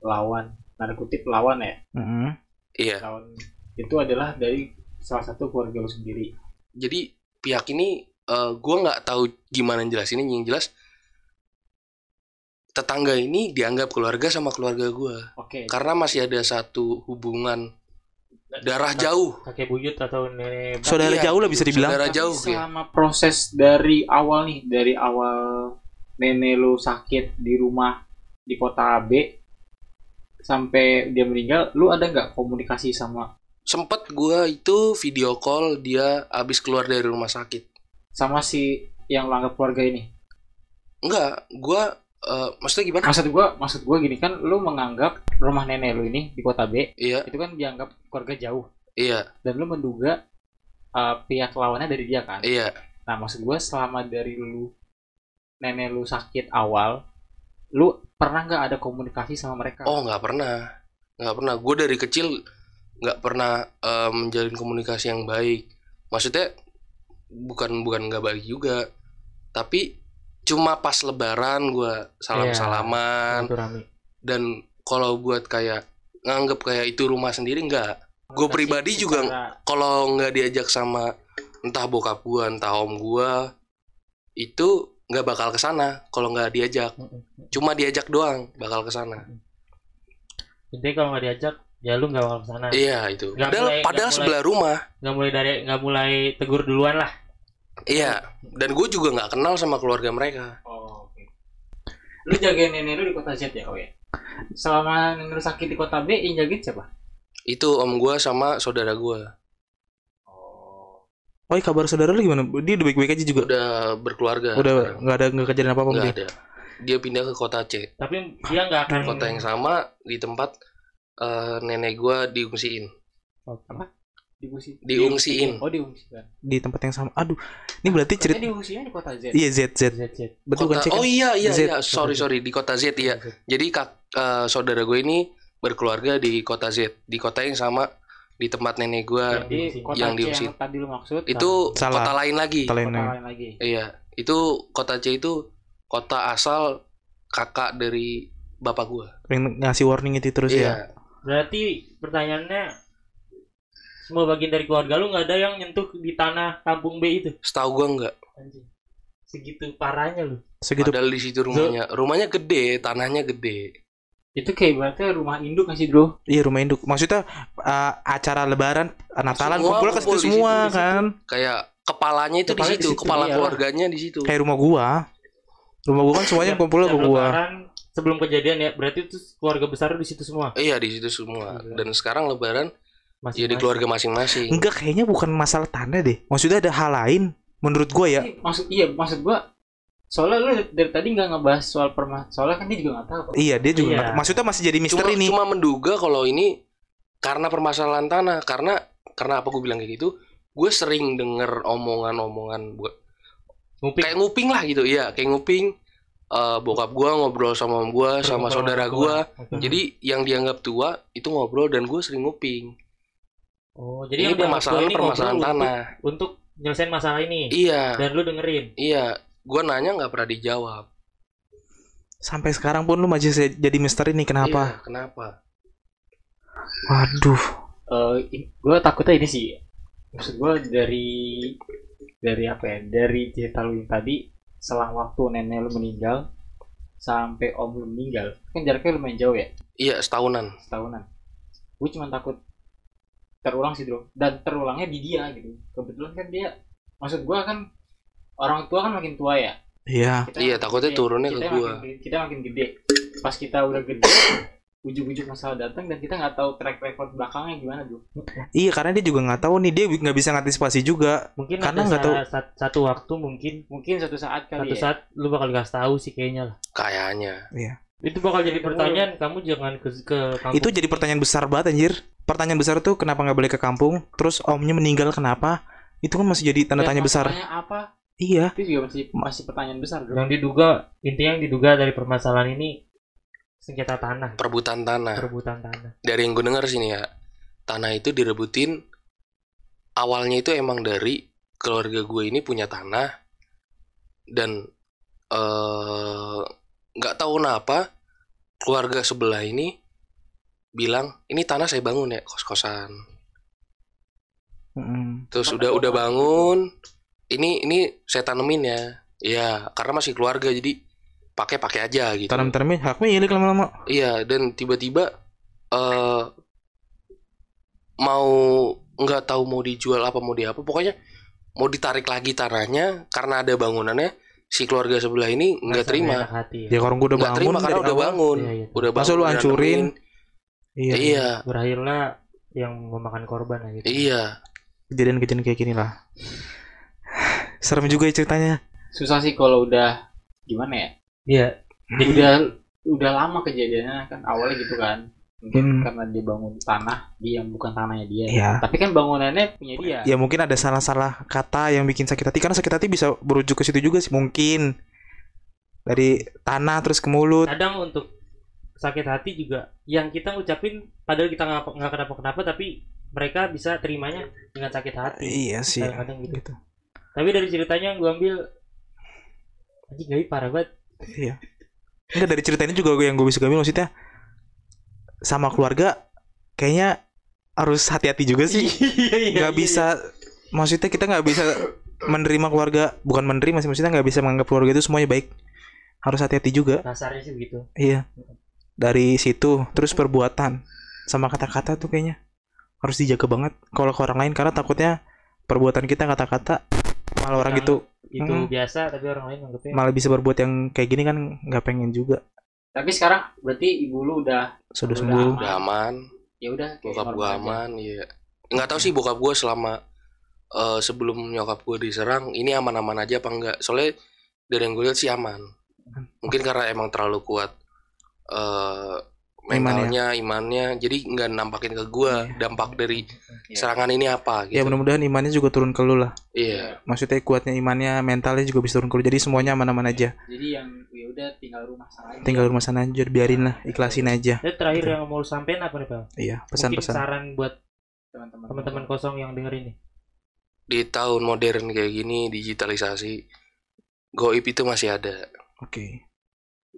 lawan, tanda kutip lawan ya, Mm-mm. Iya. lawan itu adalah dari salah satu keluarga lu sendiri. Jadi pihak ini eh, gua nggak tahu gimana jelasinnya yang jelas tetangga ini dianggap keluarga sama keluarga gua Oke. karena masih ada satu hubungan darah jauh kakek buyut atau nenek Saudara Iya, jauh lah bisa dibilang. saudara Tapi jauh ya. selama proses dari awal nih, dari awal nenek lu sakit di rumah di kota B sampai dia meninggal, lu ada nggak komunikasi sama sempet gua itu video call dia abis keluar dari rumah sakit sama si yang anggap keluarga ini? enggak gua eh, maksudnya gimana? Maksud gua, maksud gua gini kan, lu menganggap rumah nenek lu ini di kota B iya. itu kan dianggap keluarga jauh. Iya. Dan lu menduga uh, pihak lawannya dari dia kan. iya. Nah, maksud gue selama dari lu nenek lu sakit awal, lu pernah nggak ada komunikasi sama mereka? oh nggak pernah. Nggak pernah. Gue dari kecil nggak pernah eh, menjalin komunikasi yang baik. Maksudnya bukan bukan nggak baik juga. Tapi cuma pas lebaran gua salam salaman rame. Dan kalau buat kayak nganggep kayak itu rumah sendiri nggak. Gue pribadi juga kalau nggak diajak sama entah bokap gua entah om gua itu nggak bakal ke sana kalau nggak diajak. Cuma diajak doang bakal ke sana. Intinya kalau nggak diajak, ya lu nggak bakal ke sana. iya itu. Nggak padahal mulai- padahal nggak mulai- sebelah rumah. Nggak mulai dari nggak mulai tegur duluan lah. Iya dan gue juga nggak kenal sama keluarga mereka Oh, oke. Lu jagain nenek lu di kota Z ya, oh ya? Selama nenek lu sakit di kota B, yang jagain siapa? itu om gua sama saudara gua Oh. Oh, iya, kabar saudara lu gimana? Dia udah baik-baik aja juga. udah berkeluarga Udah nggak ada nggak kejadian apa-apa nggak dia. ada dia pindah ke kota C Tapi dia nggak akan kota yang sama di tempat eh, nenek gua diungsiin Diungsi. Diungsiin. Oh, diungsikan. Di tempat yang sama. Aduh, ini berarti cerita. Diungsinya di kota Z. Iya Z Z. ZZ. Betul kan Kota- cek? oh iya iya Z. iya sorry sorry di kota Z ya jadi kak eh, saudara gue ini berkeluarga di kota Z di kota yang sama di tempat nenek gua Jadi kota Yang diungsi. yang tadi lu maksud itu Salah. kota lain lagi kota lain lagi. iya itu kota C itu kota asal kakak dari bapak gua Yang ngasih warning itu terus ya. iya Berarti pertanyaannya semua bagian dari keluarga lu nggak ada yang nyentuh di tanah kampung B itu. setahu gua enggak Anjing. Segitu parahnya lu. Segitu. padahal di situ rumahnya rumahnya gede tanahnya gede Itu kayak berarti rumah induk nggak sih, Bro? Iya rumah induk. Maksudnya uh, acara Lebaran, Natalan Semua kumpul ke situ di semua situ, di situ. kan. kayak kepalanya itu Kepalanya di di situ kepala iya. keluarganya di situ Kayak rumah gua. Rumah gua kan semuanya kumpul ke gua. Lebaran sebelum kejadian ya, berarti itu keluarga besar di situ semua. iya di situ semua dan sekarang lebaran Masih jadi keluarga masing-masing Enggak kayaknya bukan masalah tanda deh. Maksudnya ada hal lain menurut gua ya. Iya, Maksud iya, maksud gua soalnya lu dari tadi nggak ngebahas soal perma soalnya kan dia juga nggak tahu. Iya, dia juga Iya. nggak- maksudnya masih jadi cuma misteri nih. cuma menduga kalau ini karena permasalahan tanah karena karena apa gue bilang kayak gitu gue sering denger omongan-omongan buat nguping. kayak nguping lah gitu ya kayak nguping eh, bokap gue ngobrol sama om gue sama saudara gue jadi yang dianggap tua itu ngobrol dan gue sering nguping Oh, jadi ini permasalahan permasalahan tanah Untuk, untuk nyelesain masalah ini. iya Dan lu dengerin. iya gue nanya nggak pernah dijawab Sampai sekarang pun lu masih jadi misteri nih kenapa? Iya, kenapa Waduh. Eh, i- gua takutnya ini sih. Maksud gua dari dari apa ya? Dari cerita lu yang tadi selang waktu nenek lu meninggal sampai om lu meninggal kan jaraknya lumayan jauh ya iya setahunan setahunan gue cuma takut terulang sih bro dan terulangnya di dia gitu kebetulan kan dia maksud gua kan orang tua kan makin tua ya Iya. Kita Iya, takutnya gede, turunnya ke kita gua. makin- kita makin gede pas kita udah gede ujuk-ujuk masalah datang dan kita nggak tahu track record belakangnya gimana bro Iya, karena dia juga nggak tahu nih dia nggak bisa ngantisipasi juga. Mungkin Karena nggak tahu. sa- sa- satu waktu mungkin mungkin suatu saat kali satu ya saat lu bakal dikasih tahu sih kayaknya lah. kayaknya Itu bakal jadi pertanyaan kamu jangan ke ke kampung. Itu jadi pertanyaan besar banget anjir. Pertanyaan besar tuh kenapa nggak boleh ke kampung? Terus omnya meninggal kenapa? Itu kan masih jadi tanda Dan tanya besar. masalahnya apa Iya. itu juga masih masih pertanyaan besar bro yang diduga intinya yang diduga dari permasalahan ini sengketa tanah, perebutan tanah perebutan tanah. dari yang gue dengar sini ya tanah itu direbutin awalnya itu emang dari keluarga gue ini punya tanah dan eh, nggak tahu kenapa keluarga sebelah ini bilang ini tanah saya bangun ya kos kosan Mm-mm. terus udah udah bangun ini ini saya tanemin ya ya karena masih keluarga jadi pakai pakai aja gitu Tanam tanamnya hak milik lama-lama. Iya, dan tiba-tiba eh mau nggak tahu mau dijual apa mau di apa, pokoknya mau ditarik lagi tanahnya karena ada bangunannya. Si keluarga sebelah ini nggak terima, hati ya. Ya kalau gua udah bangun terima karena udah awal. bangun, Iya, iya. udah bangun. Masa lu udah hancurin? Iya. Iya, Berakhirlah yang memakan korban gitu. iya. Kejadian-kejadian kayak gini lah. Serem juga ya ceritanya. susah sih kalau udah gimana ya Iya. Jadi udah udah lama kejadiannya kan awalnya gitu kan mungkin Hmm. karena dia bangun tanah dia yang bukan tanahnya dia Iya. tapi kan bangunannya punya dia Ya mungkin ada salah-salah kata yang bikin sakit hati karena sakit hati bisa berujuk ke situ juga sih mungkin. Dari tanah terus ke mulut. kadang untuk sakit hati juga yang kita ngucapin padahal kita nggak kenapa-kenapa tapi mereka bisa terimanya dengan sakit hati. Iya sih. Kadang-kadang gitu. Gitu. Tapi dari ceritanya yang gue ambil anjing Gawi parah banget. Iya. Enggak dari cerita ini juga gue yang gue bisa gambar maksudnya sama keluarga kayaknya harus hati-hati juga sih. Iya, Nggak bisa maksudnya kita nggak bisa menerima keluarga bukan menerima sih maksudnya nggak bisa menganggap keluarga itu semuanya baik. Harus hati-hati juga. Kasarnya sih begitu. Iya. Dari situ terus perbuatan sama kata-kata tuh kayaknya harus dijaga banget kalau ke orang lain karena takutnya perbuatan kita kata-kata malah orang Yang gitu. Itu Hmm. biasa tapi orang lain anggapnya malah bisa berbuat yang kayak gini kan nggak pengen juga. tapi sekarang berarti ibu lu udah Sudah Udah sembuh. Udah aman, ya udah bokap gua aman, iya. Nggak tahu sih bokap gua selama eh, sebelum nyokap gue diserang ini aman-aman aja apa enggak soalnya dari yang gue lihat sih aman. Mungkin karena emang terlalu kuat eh mentalnya imannya jadi nggak nampakin ke gue dampak dari Iya. serangan ini apa Ya gitu mudah-mudahan imannya juga turun ke lu lah. iya Maksudnya kuatnya imannya, mentalnya juga bisa turun ke lu. Jadi semuanya aman-aman aja. jadi yang ya udah tinggal rumah sana aja. Tinggal rumah sana aja, biarin lah, ikhlasin aja. Dan terakhir yang mau lu sampein apa nih, Bang? Iya, pesan-pesan. saran buat teman-teman teman-teman kosong yang denger ini. di tahun modern kayak gini digitalisasi goib itu masih ada Oke.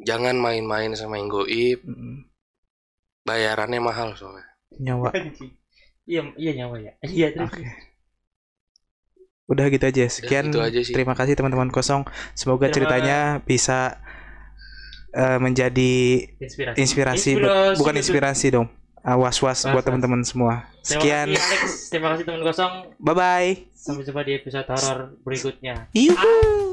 Jangan main-main sama yang goib Mm, bayarannya mahal soalnya Nyawa. Iya, iya nyawa ya. Iya, terus. Oke. Udah gitu aja. Sekian. gitu aja sih. Terima kasih teman-teman kosong. Semoga Terima- ceritanya bisa eh, menjadi Inspirasi. inspirasi, buat- bukan inspirasi dong. Ah, Was-was buat teman-teman semua. Terima Sekian. kasih Alex, terima kasih teman kosong. Bye bye. Sampai jumpa di episode horor berikutnya. Yuhu. Kesel